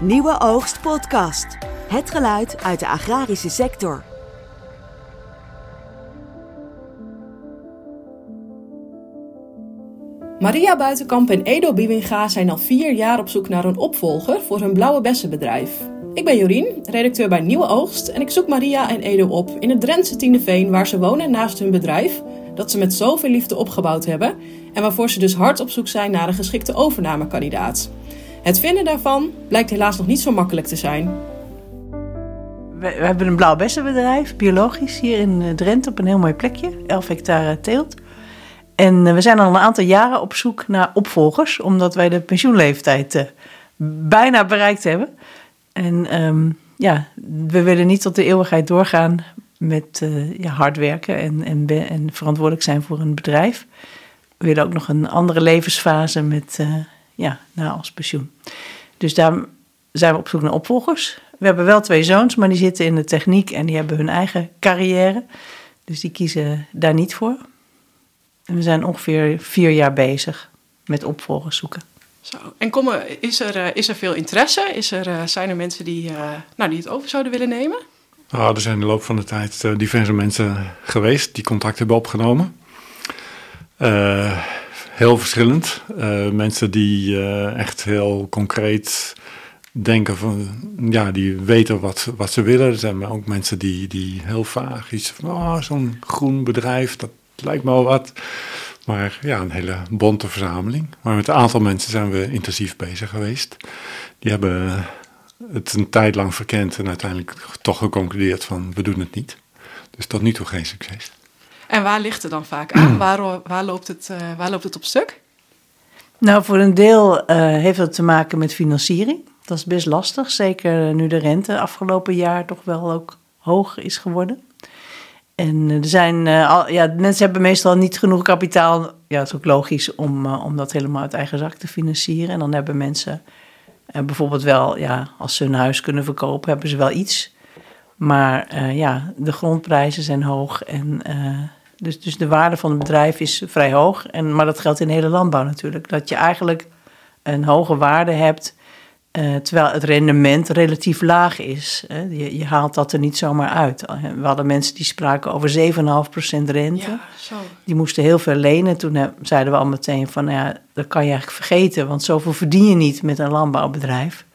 Nieuwe Oogst Podcast. Het geluid uit de agrarische sector. Maria Buitenkamp en Edo Biewinga zijn al vier jaar op zoek naar een opvolger voor hun blauwe bessenbedrijf. Ik ben Jorien, redacteur bij Nieuwe Oogst en ik zoek Maria en Edo op in het Drentse Tiendeveen waar ze wonen naast hun bedrijf dat ze met zoveel liefde opgebouwd hebben en waarvoor ze dus hard op zoek zijn naar een geschikte overnamekandidaat. Het vinden daarvan blijkt helaas nog niet zo makkelijk te zijn. We, hebben een blauw bessenbedrijf, biologisch, hier in eh, Drenthe op een heel mooi plekje, 11 hectare teelt. En eh, we zijn al een aantal jaren op zoek naar opvolgers, omdat wij de pensioenleeftijd uh, bijna bereikt hebben. En um, ja, we willen niet tot de eeuwigheid doorgaan met hard werken en, en, en, verantwoordelijk zijn voor een bedrijf. We willen ook nog een andere levensfase met, ja, na als pensioen. Dus daar zijn we op zoek naar opvolgers. We hebben wel twee zoons, maar die zitten in de techniek en die hebben hun eigen carrière. Dus die kiezen daar niet voor. En we zijn ongeveer vier jaar bezig met opvolgers zoeken. Zo. En komen, is, er, uh, is er veel interesse? Is er, zijn er mensen die, nou, die het over zouden willen nemen? Nou, er zijn in de loop van de tijd diverse mensen geweest die contact hebben opgenomen. Uh, heel verschillend. Uh, mensen die echt heel concreet denken van, ja, die weten wat, wat ze willen. Er zijn ook mensen die, die heel vaag iets van, oh, zo'n groen bedrijf, dat lijkt me wel wat. Maar ja, een hele bonte verzameling. Maar met een aantal mensen zijn we intensief bezig geweest. Die hebben het een tijd lang verkend en uiteindelijk toch geconcludeerd van we doen het niet. Dus tot nu toe geen succes. En waar ligt het dan vaak aan? waar, waar, loopt het, uh, waar loopt het op stuk? Nou, voor een deel uh, heeft het te maken met financiering. Dat is best lastig, zeker nu de rente afgelopen jaar toch wel ook hoog is geworden. En er zijn, al, ja, mensen hebben meestal niet genoeg kapitaal. Ja, het is ook logisch om, om dat helemaal uit eigen zak te financieren. En dan hebben mensen en bijvoorbeeld wel, ja, als ze hun huis kunnen verkopen, hebben ze wel iets. Maar uh, ja, de grondprijzen zijn hoog. En, uh, dus, dus de waarde van het bedrijf is vrij hoog. En, maar dat geldt in de hele landbouw natuurlijk. Dat je eigenlijk een hoge waarde hebt uh, terwijl het rendement relatief laag is. Hè. Je, je, haalt dat er niet zomaar uit. We hadden mensen die spraken over 7,5% rente. Ja, zo. Die moesten heel veel lenen. Toen zeiden we al meteen van, nou ja, dat kan je eigenlijk vergeten. Want zoveel verdien je niet met een landbouwbedrijf.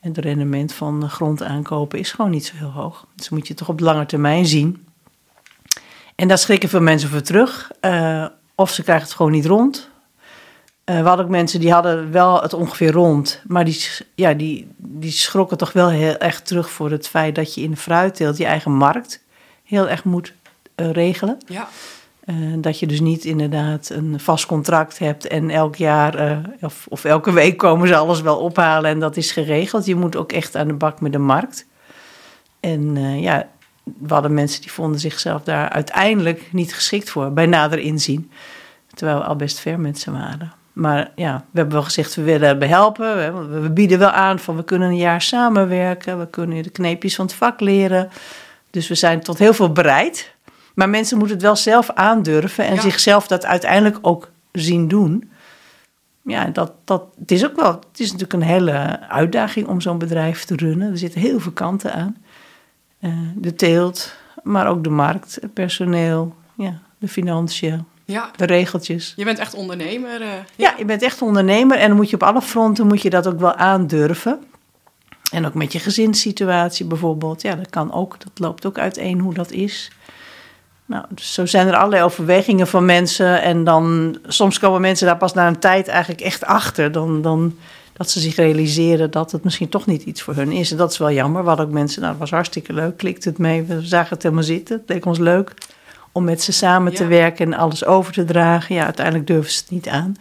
En het rendement van grond aankopen is gewoon niet zo heel hoog. Dus moet je toch op lange termijn zien. En daar schrikken veel mensen voor terug. Uh, of ze krijgen het gewoon niet rond. Uh, we hadden ook mensen die hadden wel het ongeveer rond, maar die, ja, die, die schrokken toch wel heel erg terug voor het feit dat je in de fruitteelt je eigen markt heel erg moet uh, regelen. Ja. Dat je dus niet inderdaad een vast contract hebt en elk jaar of, of, elke week komen ze alles wel ophalen en dat is geregeld. Je moet ook echt aan de bak met de markt. En ja, we hadden mensen die vonden zichzelf daar uiteindelijk niet geschikt voor, bij nader inzien. Terwijl we al best ver met ze waren. Maar ja, we hebben wel gezegd, we willen behelpen. We bieden wel aan van we kunnen een jaar samenwerken. We kunnen de kneepjes van het vak leren. Dus we zijn tot heel veel bereid. Maar mensen moeten het wel zelf aandurven en zichzelf dat uiteindelijk ook zien doen. Ja, dat, dat, het is ook wel, het is natuurlijk een hele uitdaging om zo'n bedrijf te runnen. Er zitten heel veel kanten aan. Uh, de teelt, maar ook de markt, het personeel, ja, de financiën ja. de regeltjes. Je bent echt ondernemer. Uh, ja. ja. je bent echt ondernemer en dan moet je op alle fronten moet je dat ook wel aandurven. En ook met je gezinssituatie bijvoorbeeld. Ja, dat kan ook. Dat loopt ook uiteen hoe dat is. Nou, dus zo zijn er allerlei overwegingen van mensen. En dan soms komen mensen daar pas na een tijd eigenlijk echt achter. Dan, dan dat ze zich realiseren dat het misschien toch niet iets voor hun is. En dat is wel jammer. Hadden ook mensen, nou, dat was hartstikke leuk. Klikte het mee. We zagen het helemaal zitten. Het leek ons leuk om met ze samen te werken en alles over te dragen. Ja, uiteindelijk durven ze het niet aan.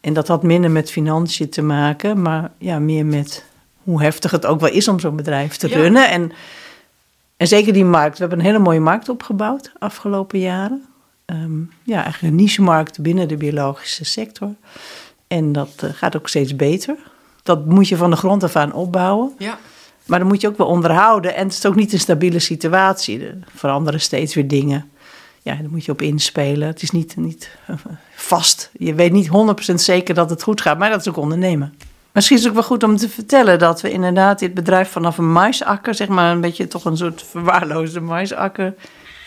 En dat had minder met financiën te maken, maar ja, meer met hoe heftig het ook wel is om zo'n bedrijf te runnen. En, en zeker die markt. We hebben een hele mooie markt opgebouwd afgelopen jaren. Um, ja, eigenlijk een niche-markt binnen de biologische sector. En dat uh, gaat ook steeds beter. Dat moet je van de grond af aan opbouwen. Ja. Maar dan moet je ook wel onderhouden. En het is ook niet een stabiele situatie. Er veranderen steeds weer dingen. Ja, daar moet je op inspelen. Het is niet, niet vast. Je weet niet 100% zeker dat het goed gaat, maar dat is ook ondernemen. Misschien is het ook wel goed om te vertellen dat we inderdaad dit bedrijf vanaf een maisakker, zeg maar een beetje toch een soort verwaarloosde maisakker,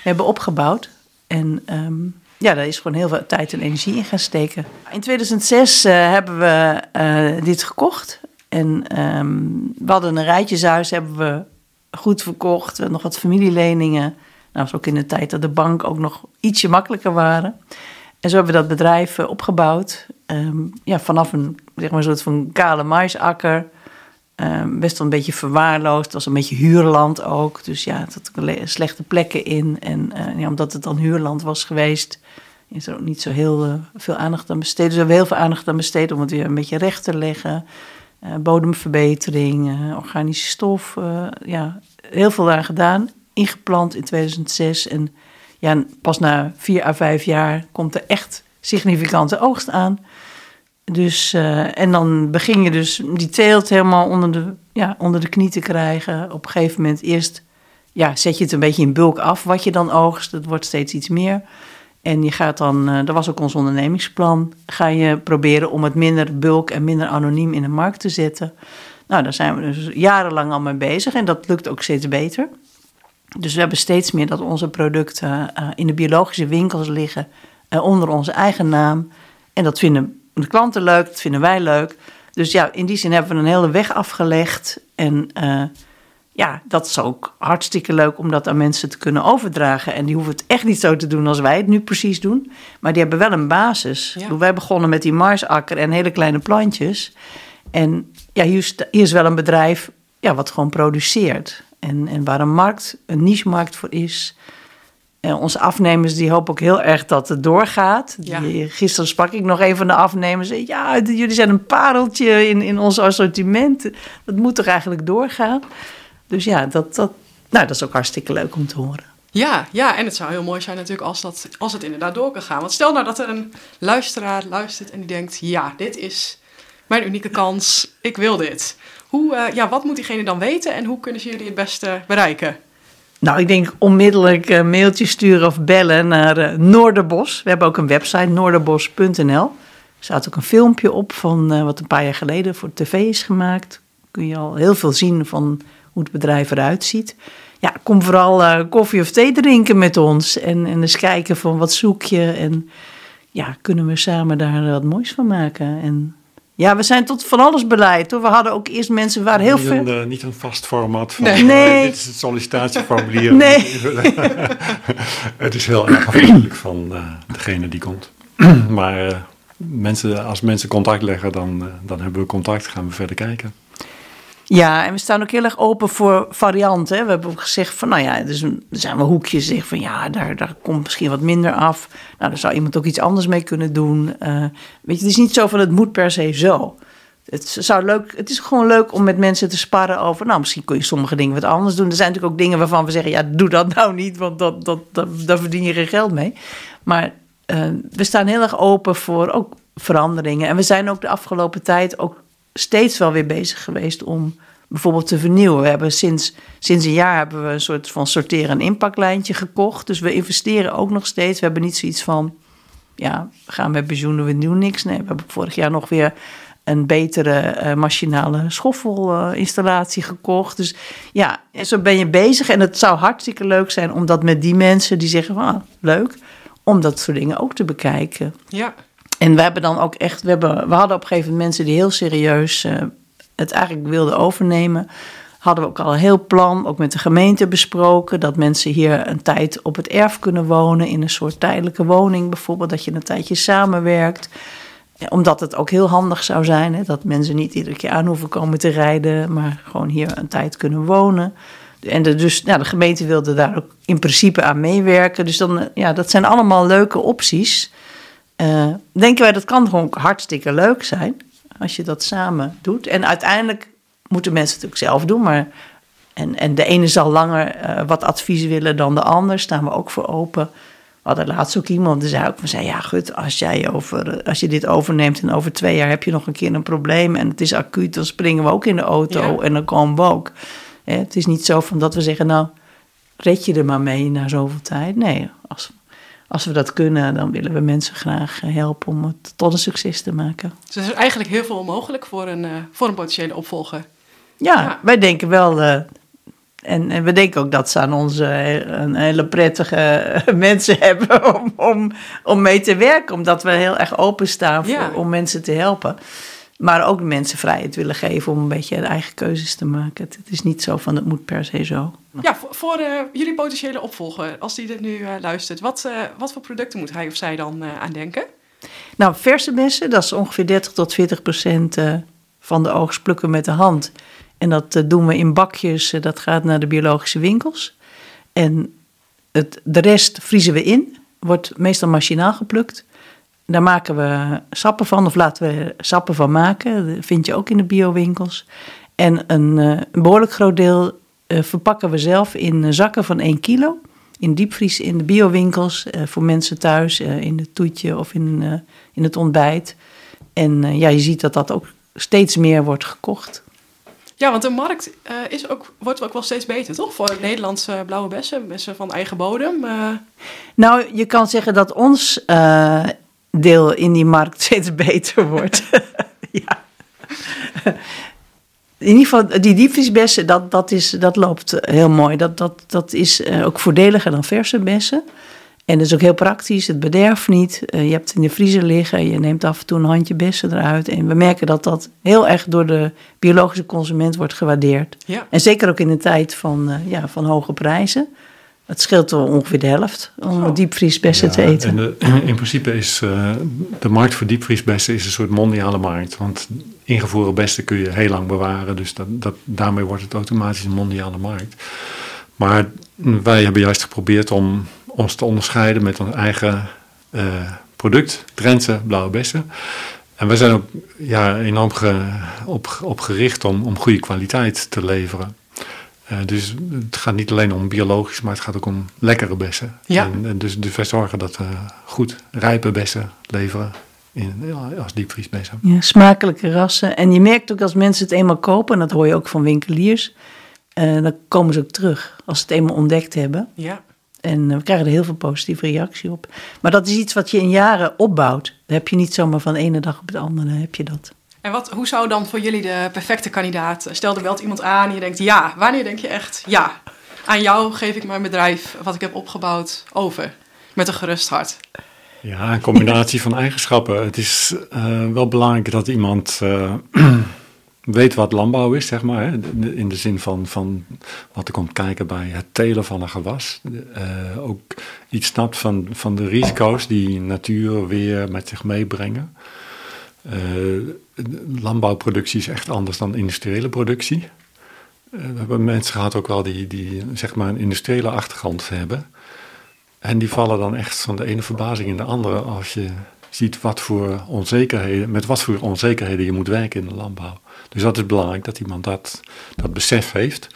hebben opgebouwd. En ehm, ja, daar is gewoon heel veel tijd en energie in gaan steken. In 2006 uh, hebben we uh, dit gekocht. En um, we hadden een rijtjeshuis, hebben we goed verkocht. We nog wat familieleningen. Nou, dat was ook in de tijd dat de bank ook nog ietsje makkelijker waren. En zo hebben we dat bedrijf uh, opgebouwd. Um, ja, vanaf een, zeg maar, soort van kale maisakker. Um, best wel een beetje verwaarloosd. Het was een beetje huurland ook. Dus ja, er zaten slechte plekken in. En uh, ja, omdat het dan huurland was geweest, is er ook niet zo heel uh, veel aandacht aan besteed. Dus we hebben heel veel aandacht aan besteed om het weer een beetje recht te leggen. Uh, bodemverbetering, organische stof. ja, heel veel daar gedaan. Ingeplant in 2006. En ja, pas na vier à vijf jaar komt er echt significante oogst aan. Dus, uh, en dan begin je dus die teelt helemaal onder de, ja, onder de knie te krijgen. Op een gegeven moment eerst ja, zet je het een beetje in bulk af wat je dan oogst. Het wordt steeds iets meer. En je gaat dan, dat was ook ons ondernemingsplan, ga je proberen om het minder bulk en minder anoniem in de markt te zetten. Nou, daar zijn we dus jarenlang al mee bezig en dat lukt ook steeds beter. Dus we hebben steeds meer dat onze producten uh, in de biologische winkels liggen onder onze eigen naam. En dat vinden de klanten leuk, dat vinden wij leuk. Dus ja, in die zin hebben we een hele weg afgelegd. En uh, ja, dat is ook hartstikke leuk om dat aan mensen te kunnen overdragen. En die hoeven het echt niet zo te doen als wij het nu precies doen. Maar die hebben wel een basis. Ja. Wij begonnen met die marsakker en hele kleine plantjes. En ja, hier is, hier is wel een bedrijf ja, wat gewoon produceert. En, en waar een markt, een niche-markt voor is. En onze afnemers die hopen ook heel erg dat het doorgaat. Ja. Die, gisteren sprak ik nog een van de afnemers. Ja, jullie zijn een pareltje in, in ons assortiment. Dat moet toch eigenlijk doorgaan? Dus ja, dat, dat, nou, dat is ook hartstikke leuk om te horen. Ja, ja, en het zou heel mooi zijn natuurlijk als, dat, als het inderdaad door kan gaan. Want stel nou dat er een luisteraar luistert en die denkt... ja, dit is mijn unieke kans, ik wil dit. Hoe, uh, ja, wat moet diegene dan weten en hoe kunnen ze jullie het beste bereiken? Nou, ik denk onmiddellijk een mailtje sturen of bellen naar uh, Noorderbos. We hebben ook een website, noorderbos.nl. Er staat ook een filmpje op van uh, wat een paar jaar geleden voor tv is gemaakt. Kun je al heel veel zien van hoe het bedrijf eruit ziet. Ja, kom vooral koffie of thee drinken met ons en, en eens kijken van wat zoek je. En ja, kunnen we samen daar wat moois van maken. En ja, we zijn tot van alles beleid. Hoor. We hadden ook eerst mensen waar heel niet veel. Een, uh, niet een vast format van. Nee. nee. Uh, dit is het sollicitatieformulier. Nee. het is heel erg afhankelijk van uh, degene die komt. maar mensen, als mensen contact leggen, dan, dan hebben we contact. Gaan we verder kijken. Ja, en we staan ook heel erg open voor varianten. We hebben ook gezegd van, nou ja, er zijn wel hoekjes zeg van, ja, daar, daar komt misschien wat minder af. Nou, daar zou iemand ook iets anders mee kunnen doen. Uh, weet je, het is niet zo van, het moet per se zo. Het, zou leuk, het is gewoon leuk om met mensen te sparren over, nou, misschien kun je sommige dingen wat anders doen. Er zijn natuurlijk ook dingen waarvan we zeggen, ja, doe dat nou niet, want dat, dat, dat, daar verdien je geen geld mee. Maar uh, we staan heel erg open voor ook veranderingen. En we zijn ook de afgelopen tijd ook steeds wel weer bezig geweest om bijvoorbeeld te vernieuwen. We hebben sinds, sinds een jaar hebben we een soort van sorteren- en inpaklijntje gekocht. Dus we investeren ook nog steeds. We hebben niet zoiets van, ja, we gaan met pensioenen, we doen niks. Nee, we hebben vorig jaar nog weer een betere uh, machinale schoffelinstallatie uh, gekocht. Dus ja, zo ben je bezig. En het zou hartstikke leuk zijn om dat met die mensen die zeggen, ah, leuk, om dat soort dingen ook te bekijken. Ja. En we hebben dan ook echt, we, hebben, we hadden op een gegeven moment mensen die heel serieus uh, het eigenlijk wilden overnemen. Hadden we ook al een heel plan, ook met de gemeente besproken, dat mensen hier een tijd op het erf kunnen wonen, in een soort tijdelijke woning bijvoorbeeld, dat je een tijdje samenwerkt. Omdat het ook heel handig zou zijn, hè, dat mensen niet iedere keer aan hoeven komen te rijden, maar gewoon hier een tijd kunnen wonen. En de, dus, nou, de gemeente wilde daar ook in principe aan meewerken. Dus dan, ja, dat zijn allemaal leuke opties. Uh, denken wij dat kan gewoon hartstikke leuk zijn als je dat samen doet. En uiteindelijk moeten mensen het natuurlijk zelf doen, maar en, en de ene zal langer uh, wat advies willen dan de ander, staan we ook voor open. We hadden laatst ook iemand die zei ook van, zei, ja goed, als, jij over, als je dit overneemt en over twee jaar heb je nog een keer een probleem en het is acuut, dan springen we ook in de auto ja. en dan komen we ook. Het is niet zo van dat we zeggen, nou, red je er maar mee na zoveel tijd. Nee, als, we dat kunnen, dan willen we mensen graag helpen om het tot een succes te maken. Dus er is eigenlijk heel veel mogelijk voor een, uh, voor een potentiële opvolger. Ja, ja. wij denken wel. Uh, en, en, we denken ook dat ze aan ons een hele prettige mensen hebben om, om, om mee te werken. Omdat we heel erg openstaan voor, ja. om mensen te helpen. Maar ook mensen vrijheid willen geven om een beetje de eigen keuzes te maken. Het, is niet zo van het moet per se zo. Ja, voor, voor uh, jullie potentiële opvolger, als die dit nu uh, luistert, wat, uh, wat voor producten moet hij of zij dan aan denken? Nou, verse bessen, dat is ongeveer 30 tot 40 procent van de oogst plukken met de hand. En dat doen we in bakjes, dat gaat naar de biologische winkels. En het, de rest vriezen we in, wordt meestal machinaal geplukt. Daar maken we sappen van, of laten we sappen van maken. Dat vind je ook in de biowinkels. En een, een behoorlijk groot deel uh, verpakken we zelf in zakken van 1 kilo. In diepvries in de biowinkels, voor mensen thuis, in het toetje of in, in het ontbijt. En ja, je ziet dat dat ook steeds meer wordt gekocht. Ja, want de markt is ook, wordt ook wel steeds beter, toch? Voor Nederlandse blauwe bessen, bessen van eigen bodem. Nou, je kan zeggen dat ons deel in die markt steeds beter wordt. ja. In ieder geval, die diepvriesbessen, dat, dat, is, dat loopt heel mooi. Dat, dat, dat is eh, ook voordeliger dan verse bessen. En dat is ook heel praktisch, het bederft niet. Uh, je hebt het in de vriezer liggen, je neemt af en toe een handje bessen eruit. En we merken dat dat heel erg door de biologische consument wordt gewaardeerd. Ja. En zeker ook in de tijd van, ja, van hoge prijzen. Het scheelt wel ongeveer de helft om oh. diepvriesbessen ja, te eten. En de, in principe is uh, de markt voor diepvriesbessen is een soort mondiale markt. Want ingevoerde bessen kun je heel lang bewaren. Dus dat, dat, daarmee wordt het automatisch een mondiale markt. Maar wij hebben juist geprobeerd om ons te onderscheiden met ons eigen uh, product, Drentse blauwe bessen. En we zijn ook ja, enorm ge, op, op gericht om, om goede kwaliteit te leveren. Uh, dus het gaat niet alleen om biologisch, maar het gaat ook om lekkere bessen. Ja. En, en dus, dus wij zorgen dat we goed rijpe bessen leveren in, ja, als diepvriesbessen. Ja, smakelijke rassen. En je merkt ook als mensen het eenmaal kopen, en dat hoor je ook van winkeliers, uh, dan komen ze ook terug als ze het eenmaal ontdekt hebben. Ja. En we krijgen er heel veel positieve reactie op. Maar dat is iets wat je in jaren opbouwt. Dat heb je niet zomaar van de ene dag op de andere, heb je dat. En wat, hoe zou dan voor jullie de perfecte kandidaat? Stel er belt iemand aan en je denkt ja. Wanneer denk je echt ja? Aan jou geef ik mijn bedrijf, wat ik heb opgebouwd, over. Met een gerust hart. Ja, een combinatie van eigenschappen. Het is uh, wel belangrijk dat iemand uh, weet wat landbouw is, zeg maar. Hè? In de zin van, van wat er komt kijken bij het telen van een gewas. Uh, ook iets snapt van, van de risico's die natuur weer met zich meebrengen. Landbouwproductie is echt anders dan industriële productie. Uh, we hebben mensen gehad ook wel die, die zeg maar een industriële achtergrond hebben. En die vallen dan echt van de ene verbazing in de andere als je ziet wat voor onzekerheden, met wat voor onzekerheden je moet werken in de landbouw. Dus dat is belangrijk dat iemand dat, dat besef heeft.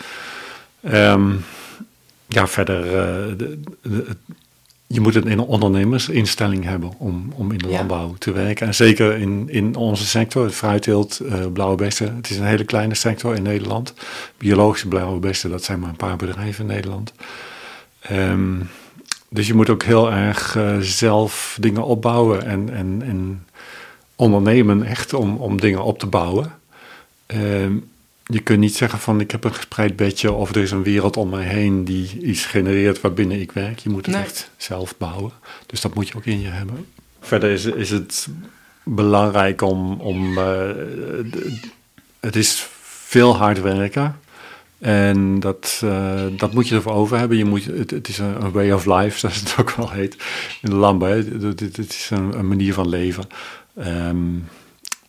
Um, ja, verder, de, de, je moet een ondernemersinstelling hebben om, om in de landbouw te werken. En zeker in, in onze sector, het fruitteelt, uh, blauwe bessen. Het is een hele kleine sector in Nederland. Biologische blauwe bessen, dat zijn maar een paar bedrijven in Nederland. Um, dus je moet ook heel erg uh, zelf dingen opbouwen en, en, en ondernemen echt om, om dingen op te bouwen. Um, je kunt niet zeggen van ik heb een gespreid bedje of er is een wereld om mij heen die iets genereert waarbinnen ik werk. Je moet het Nee. echt zelf bouwen. Dus dat moet je ook in je hebben. Verder is, is het belangrijk om. om eh, het is veel hard werken. En dat, eh, dat moet je ervoor over hebben. Je moet, het, het is een, way of life, zoals het ook wel heet in de landbouw. Het, het- het is een, een manier van leven. Ehm,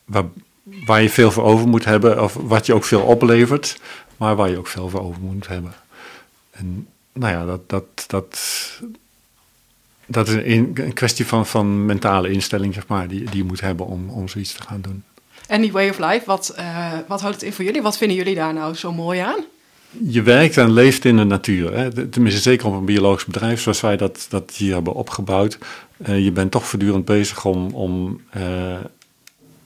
waar, waar je veel voor over moet hebben, of wat je ook veel oplevert, maar waar je ook veel voor over moet hebben. En nou ja, dat, dat, dat, dat is een, een kwestie van, van mentale instelling, zeg maar, die, die je moet hebben om, om zoiets te gaan doen. En die way of life, wat, eh, wat houdt het in voor jullie? Wat vinden jullie daar nou zo mooi aan? Je werkt en leeft in de natuur. Hè? Tenminste, zeker op een biologisch bedrijf zoals wij dat, dat hier hebben opgebouwd. Eh, je bent toch voortdurend bezig om, om eh,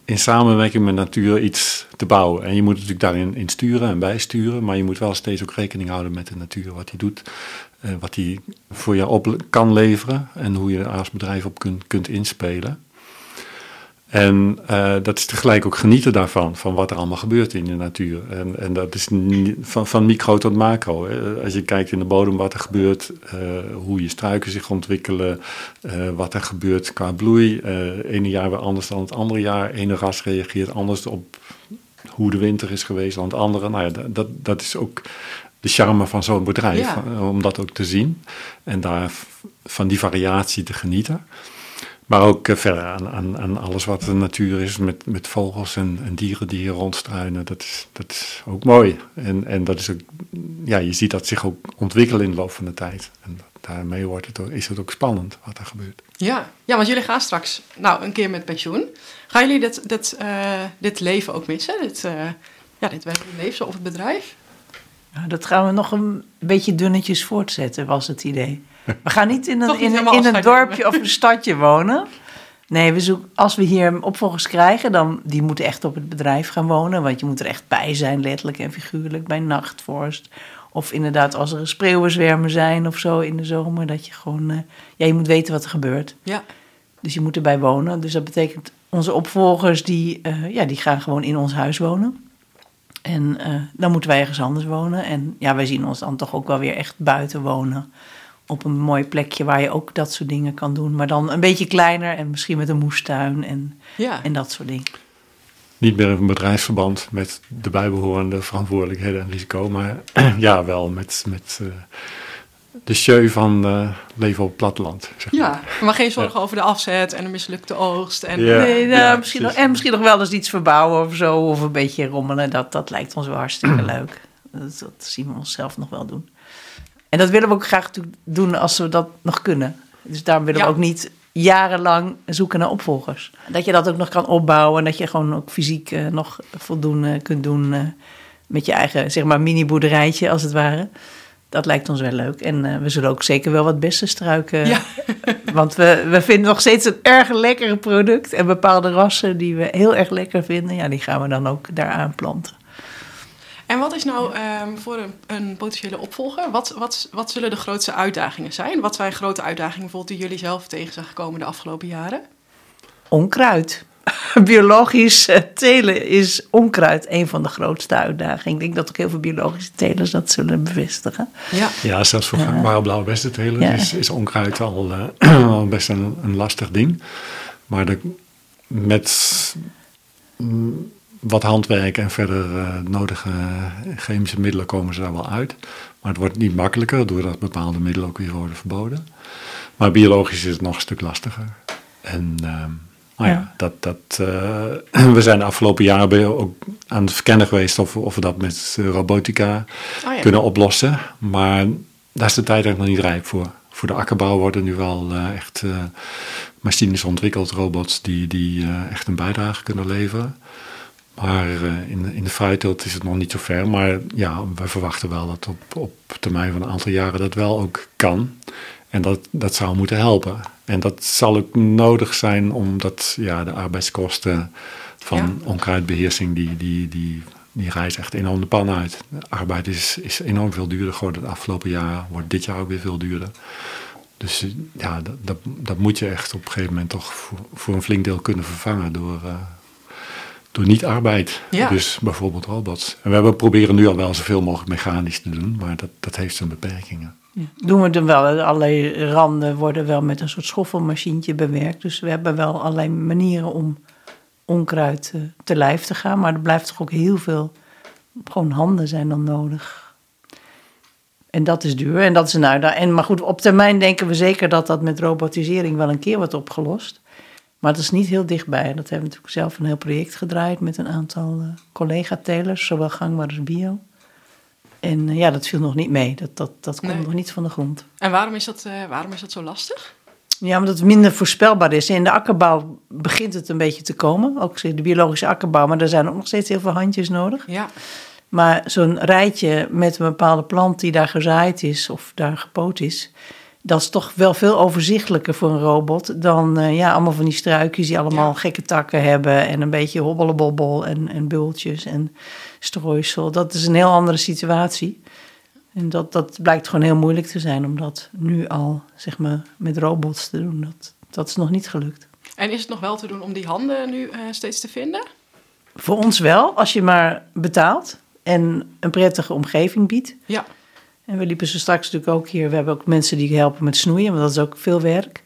in samenwerking met natuur iets te bouwen. En je moet natuurlijk daarin in sturen en bijsturen, maar je moet wel steeds ook rekening houden met de natuur, wat hij doet, uh, wat hij voor je op kan leveren en hoe je er als bedrijf op kunt, kunt inspelen. En uh, dat is tegelijk ook genieten daarvan, van wat er allemaal gebeurt in de natuur. En, en dat is van, van micro tot macro. Hè. Als je kijkt in de bodem wat er gebeurt, uh, hoe je struiken zich ontwikkelen, uh, wat er gebeurt qua bloei. ene jaar weer anders dan het andere jaar. Ene ras reageert anders op hoe de winter is geweest dan het andere. Nou ja, dat, dat is ook de charme van zo'n bedrijf, ja. om dat ook te zien. En daar van die variatie te genieten. Maar ook uh, verder aan, aan, aan, alles wat de natuur is, met, met vogels en, en, dieren die hier rondstruinen. Dat is, dat is ook mooi. En, en dat is ook, ja, je ziet dat zich ook ontwikkelen in de loop van de tijd. En daarmee wordt het, is het ook spannend wat er gebeurt. Ja, ja want jullie gaan straks nou, een keer met pensioen. Gaan jullie dit, dit, uh, dit leven ook missen? Dit, uh, ja, dit werkende leven op het bedrijf? Ja, dat gaan we nog een beetje dunnetjes voortzetten, was het idee. We gaan niet in een, in, in een dorpje of een stadje wonen. Nee, we zoeken, als we hier opvolgers krijgen, dan die moeten echt op het bedrijf gaan wonen. Want je moet er echt bij zijn, letterlijk en figuurlijk, bij nachtvorst. Of inderdaad, als er spreeuwenzwermen zijn of zo in de zomer, dat je gewoon, uh, ja, je moet weten wat er gebeurt. Ja. Dus je moet erbij wonen. Dus dat betekent, onze opvolgers, die, uh, ja, die gaan gewoon in ons huis wonen. En uh, dan moeten wij ergens anders wonen. En ja, wij zien ons dan toch ook wel weer echt buiten wonen op een mooi plekje waar je ook dat soort dingen kan doen. Maar dan een beetje kleiner en misschien met een moestuin en, ja. en dat soort dingen. Niet meer een bedrijfsverband met de bijbehorende verantwoordelijkheden en risico, maar ja, wel met, met uh, de show van uh, leven op het platteland. Zeg maar. Ja, maar geen zorgen ja. over de afzet en de mislukte oogst. En, ja. nee, nou, ja, misschien nog, en misschien nog wel eens iets verbouwen of zo, of een beetje rommelen. Dat, dat lijkt ons wel hartstikke leuk. Dat, dat zien we onszelf nog wel doen. En dat willen we ook graag doen als we dat nog kunnen. Dus daarom willen ja. we ook niet jarenlang zoeken naar opvolgers. Dat je dat ook nog kan opbouwen. En dat je gewoon ook fysiek uh, nog voldoende kunt doen uh, met je eigen, zeg maar, mini-boerderijtje als het ware. Dat lijkt ons wel leuk. En we zullen ook zeker wel wat beste struiken. Ja. want we, we vinden nog steeds een erg lekker product. En bepaalde rassen die we heel erg lekker vinden, ja, die gaan we dan ook daaraan planten. En wat is nou um, voor een, een, potentiële opvolger, wat, wat, wat zullen de grootste uitdagingen zijn? Wat zijn grote uitdagingen bijvoorbeeld die jullie zelf tegen zijn gekomen de afgelopen jaren? Onkruid. Biologisch telen is onkruid een van de grootste uitdagingen. Ik denk dat ook heel veel biologische telers dat zullen bevestigen. Ja, ja zelfs voor gangbare blauwe bestentelers ja. is, is onkruid al, uh, al best een, een, lastig ding. Maar de, met mm, wat handwerk en verder uh, nodige chemische middelen komen ze daar wel uit. Maar het wordt niet makkelijker doordat bepaalde middelen ook weer worden verboden. Maar biologisch is het nog een stuk lastiger. En uh, nou ja, ja, dat, dat, uh, we zijn de afgelopen jaren ook aan het verkennen geweest of, of we dat met robotica oh ja. kunnen oplossen. Maar daar is de tijd eigenlijk nog niet rijp voor. Voor de akkerbouw worden nu wel uh, echt machines ontwikkeld, robots die, die echt een bijdrage kunnen leveren. Maar uh, in, in de fruitteelt is het nog niet zo ver. Maar ja, we verwachten wel dat op, op termijn van een aantal jaren dat wel ook kan. En dat, dat zou moeten helpen. En dat zal ook nodig zijn omdat ja, de arbeidskosten van ja. onkruidbeheersing, die, die, die, die reizen echt enorm de pan uit. De arbeid is, is enorm veel duurder geworden het afgelopen jaar. Wordt dit jaar ook weer veel duurder. Dus ja, dat, dat, dat moet je echt op een gegeven moment toch voor, voor een flink deel kunnen vervangen door... Uh, door niet-arbeid. Ja. Dus bijvoorbeeld robots. En we hebben, proberen nu al wel zoveel mogelijk mechanisch te doen, maar dat, dat heeft zijn beperkingen. Ja. Doen we dan wel. Allerlei randen worden wel met een soort schoffelmachientje bewerkt. Dus we hebben wel allerlei manieren om onkruid te, te lijf te gaan. Maar er blijft toch ook heel veel, gewoon handen zijn dan nodig. En dat is duur en dat is een uitdaging. En, maar goed, op termijn denken we zeker dat dat met robotisering wel een keer wordt opgelost. Maar het is niet heel dichtbij. Dat hebben we natuurlijk zelf een heel project gedraaid met een aantal uh, collega-telers, zowel gangbaar als bio. En uh, ja, dat viel nog niet mee. Dat, dat, dat komt nee. nog niet van de grond. En waarom is dat, uh, waarom is dat zo lastig? Ja, omdat het minder voorspelbaar is. In de akkerbouw begint het een beetje te komen. Ook de biologische akkerbouw, maar er zijn ook nog steeds heel veel handjes nodig. Ja. Maar zo'n rijtje met een bepaalde plant die daar gezaaid is of daar gepoot is, dat is toch wel veel overzichtelijker voor een robot dan eh, ja, allemaal van die struikjes die allemaal Ja. gekke takken hebben en een beetje hobbelebobbel en, en bultjes en strooisel. Dat is een heel andere situatie. En dat, dat blijkt gewoon heel moeilijk te zijn om dat nu al zeg maar, met robots te doen. Dat, dat is nog niet gelukt. En is het nog wel te doen om die handen nu eh, steeds te vinden? Voor ons wel, als je maar betaalt en een prettige omgeving biedt. Ja. En we liepen zo straks natuurlijk ook hier. We hebben ook mensen die helpen met snoeien, want dat is ook veel werk.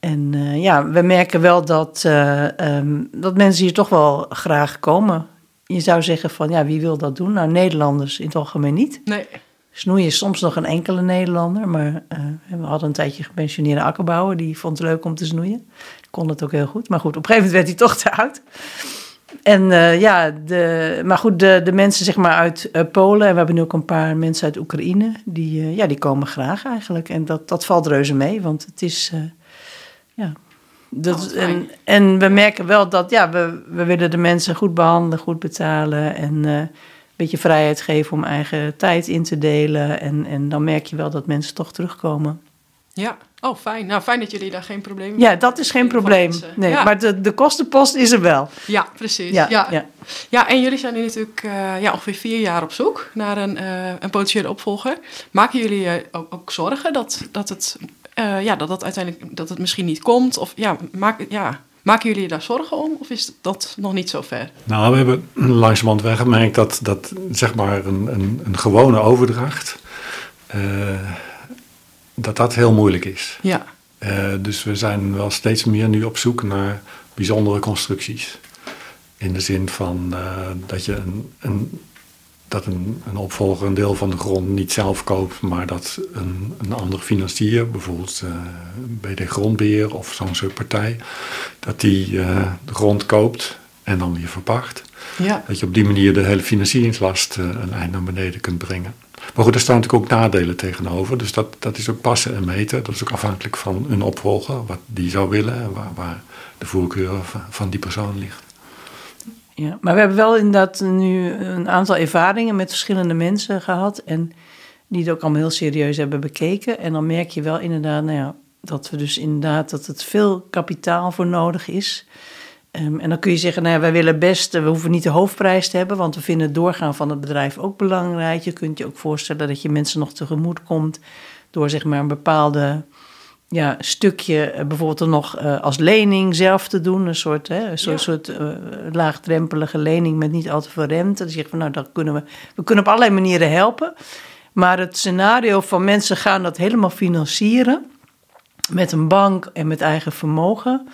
En eh, ja, we merken wel dat, eh, ehm, dat mensen hier toch wel graag komen. Je zou zeggen van, ja, wie wil dat doen? Nou, Nederlanders in het algemeen niet. Nee. Snoeien is soms nog een enkele Nederlander, maar eh, we hadden een tijdje gepensioneerde akkerbouwer. Die vond het leuk om te snoeien. Kon het ook heel goed. Maar goed, op een gegeven moment werd hij toch te oud. En eh, ja, de, maar goed, de, de mensen zeg maar uit eh, Polen, en we hebben nu ook een paar mensen uit Oekraïne, die, eh, ja, die komen graag eigenlijk. En dat, dat valt reuze mee, want het is, ja... Dat, Oh, en, en we merken wel dat, ja, we, we willen de mensen goed behandelen, goed betalen en een beetje vrijheid geven om eigen tijd in te delen. En, en dan merk je wel dat mensen toch terugkomen. Ja. Oh, fijn. Nou, fijn dat jullie daar geen probleem Ja, dat is geen probleem. mensen. Nee, Ja. maar de, de kostenpost is er wel. Ja, precies. Ja, Ja, ja. ja. en jullie zijn nu natuurlijk eh, ja, ongeveer vier jaar op zoek naar een, eh, een potentiële opvolger. Maken jullie je ook, ook zorgen dat, dat, het, eh, ja, dat, dat uiteindelijk dat het misschien niet komt? Of ja, maak, ja, maken jullie je daar zorgen om? Of is dat nog niet zo ver? Nou, we hebben langzamerhand wel gemerkt dat, dat zeg maar een, een, een gewone overdracht, eh, dat dat heel moeilijk is. Ja, Eh, dus we zijn wel steeds meer nu op zoek naar bijzondere constructies. In de zin van eh, dat je een, een, dat een, een opvolger een deel van de grond niet zelf koopt, maar dat een, een andere financier, bijvoorbeeld eh BD Grondbeheer of zo'n soort partij, dat die de grond koopt en dan weer verpacht. ja, Dat je op die manier de hele financieringslast een eind naar beneden kunt brengen. Maar goed, er staan natuurlijk ook nadelen tegenover. Dus dat, dat is ook passen en meten. Dat is ook afhankelijk van een opvolger, wat die zou willen en waar, waar de voorkeur van, die persoon ligt. Ja, maar we hebben wel inderdaad nu een aantal ervaringen met verschillende mensen gehad. En die het ook allemaal heel serieus hebben bekeken. En dan merk je wel inderdaad, nou ja, dat we dus inderdaad dat het veel kapitaal voor nodig is. Ehm, en dan kun je zeggen, nou ja, wij willen best, eh, we hoeven niet de hoofdprijs te hebben, want we vinden het doorgaan van het bedrijf ook belangrijk. Je kunt je ook voorstellen dat je mensen nog tegemoet komt door zeg maar een bepaalde ja, stukje eh, bijvoorbeeld nog eh, als lening zelf te doen. Een soort, hè, een soort, Ja. soort laagdrempelige lening met niet al te veel rente. Dan zeg je van nou, dat kunnen we, we kunnen op allerlei manieren helpen. Maar het scenario van mensen gaan dat helemaal financieren met een bank en met eigen vermogen.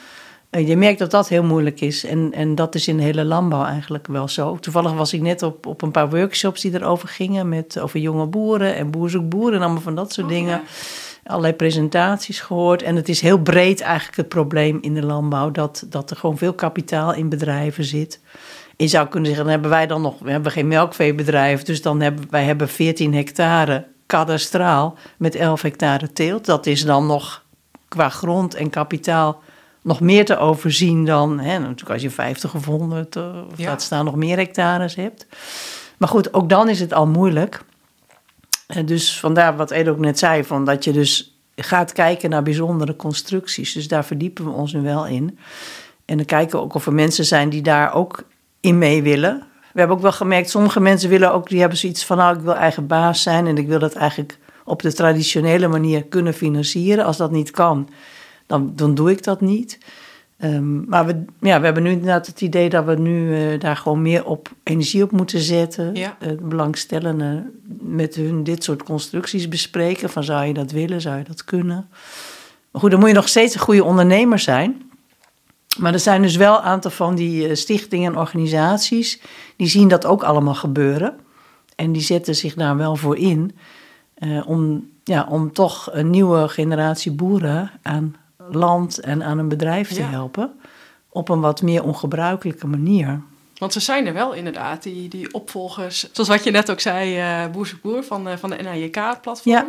Eh, Je merkt dat dat heel moeilijk is. En, en dat is in de hele landbouw eigenlijk wel zo. Toevallig was ik net op, op een paar workshops die erover gingen. Met, over jonge boeren en boer zoekt boer en allemaal van dat soort Oh, dingen ja. allerlei presentaties gehoord. En het is heel breed eigenlijk het probleem in de landbouw... dat, dat er gewoon veel kapitaal in bedrijven zit. Je zou kunnen zeggen, dan hebben wij dan nog... we hebben geen melkveebedrijf, dus dan hebben wij hebben 14 hectare kadastraal... met 11 hectare teelt. Dat is dan nog qua grond en kapitaal nog meer te overzien dan... Hè, natuurlijk als je 50 of 100 of Ja. laat staan nog meer hectares hebt. Maar goed, ook dan is het al moeilijk... En dus vandaar wat Ed ook net zei, van dat je dus gaat kijken naar bijzondere constructies. Dus daar verdiepen we ons nu wel in. En dan kijken we ook of er mensen zijn die daar ook in mee willen. We hebben ook wel gemerkt, sommige mensen willen ook, die hebben zoiets van, nou, ik wil eigen baas zijn en ik wil dat eigenlijk op de traditionele manier kunnen financieren. Als dat niet kan, dan, dan doe ik dat niet. Ehm, maar we, ja, we hebben nu inderdaad het idee dat we nu eh, daar gewoon meer op energie op moeten zetten. Ja. Eh, belangstellenden met hun dit soort constructies bespreken. Van zou je dat willen, zou je dat kunnen? Maar goed, dan moet je nog steeds een goede ondernemer zijn. Maar er zijn dus wel een aantal van die eh, stichtingen en organisaties... die zien dat ook allemaal gebeuren. En die zetten zich daar wel voor in... eh, om, ja, om toch een nieuwe generatie boeren aan land en aan een bedrijf te Ja. helpen... op een wat meer ongebruikelijke manier. Want ze zijn er wel inderdaad, die, die opvolgers. Zoals wat je net ook zei, eh Boer van, eh, van de NAJK-platform. Ja.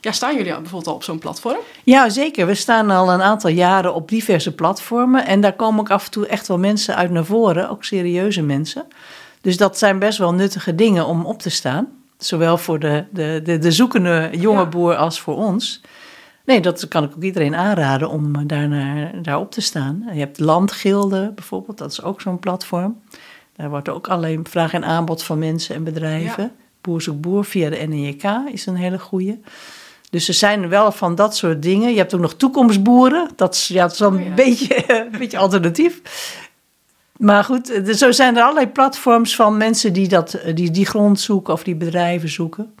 ja, staan jullie al bijvoorbeeld al op zo'n platform? Ja, zeker. We staan al een aantal jaren op diverse platformen. En daar komen ook af en toe echt wel mensen uit naar voren, ook serieuze mensen. Dus dat zijn best wel nuttige dingen om op te staan. Zowel voor de, de, de, de zoekende jonge Ja. boer als voor ons. Nee, dat kan ik ook iedereen aanraden om eh, daarnaar, daarop te staan. Je hebt Landgilden bijvoorbeeld, dat is ook zo'n platform. Daar wordt ook alleen vraag en aanbod van mensen en bedrijven. Ja. Boer zoekt boer via de NEK is een hele goeie. Dus er zijn wel van dat soort dingen. Je hebt ook nog toekomstboeren. Dat is, ja, dat is wel een, Oh ja. beetje, een beetje alternatief. Maar goed, er- zo zijn er allerlei platforms van mensen die, dat, die die grond zoeken of die bedrijven zoeken.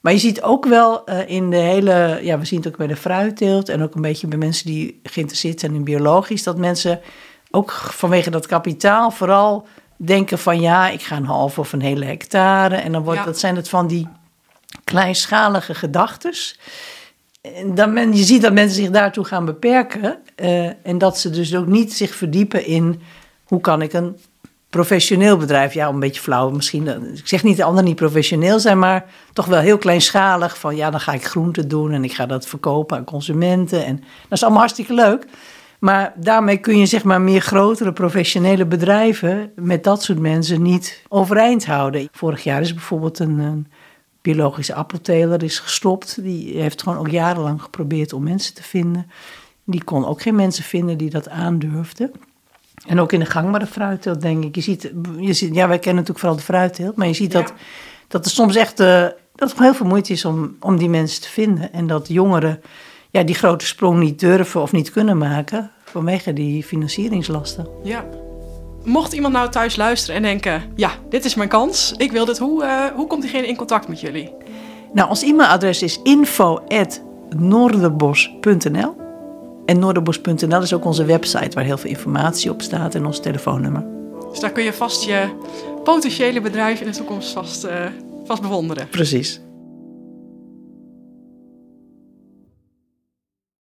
Maar je ziet ook wel eh, in de hele, ja, we zien het ook bij de fruitteelt en ook een beetje bij mensen die geïnteresseerd zijn in biologisch, dat mensen ook vanwege dat kapitaal vooral denken van ja, ik ga een halve of een hele hectare. En dan wordt, Ja. dat zijn het van die kleinschalige gedachtes. Dan men, je ziet dat mensen zich daartoe gaan beperken. eh, en dat ze dus ook niet zich verdiepen in hoe kan ik een professioneel bedrijf, ja, een beetje flauw misschien. eh, Ik zeg niet dat anderen niet professioneel zijn, maar toch wel heel kleinschalig. Van ja, dan ga ik groenten doen en ik ga dat verkopen aan consumenten. En dat is allemaal hartstikke leuk. Maar daarmee kun je zeg maar meer grotere professionele bedrijven met dat soort mensen niet overeind houden. Vorig jaar is bijvoorbeeld een, biologische appelteler is gestopt. Die heeft gewoon ook jarenlang geprobeerd om mensen te vinden. Die kon ook geen mensen vinden die dat aandurfden. En ook in de gangbare fruitteelt, denk ik. Je ziet, je ziet, ja, wij kennen natuurlijk vooral de fruitteelt, maar je ziet dat, dat er soms echt eh, dat heel veel moeite is om, om die mensen te vinden. En dat jongeren ja, die grote sprong niet durven of niet kunnen maken vanwege die financieringslasten. Ja. Mocht iemand nou thuis luisteren en denken: ja, dit is mijn kans, ik wil dit, hoe, eh, hoe komt diegene in contact met jullie? Nou, ons e-mailadres is info.noorderbos.nl. En noorderbos.nl is ook onze website waar heel veel informatie op staat en ons telefoonnummer. Dus daar kun je vast je potentiële bedrijf in de toekomst vast, eh, vast bewonderen. Precies.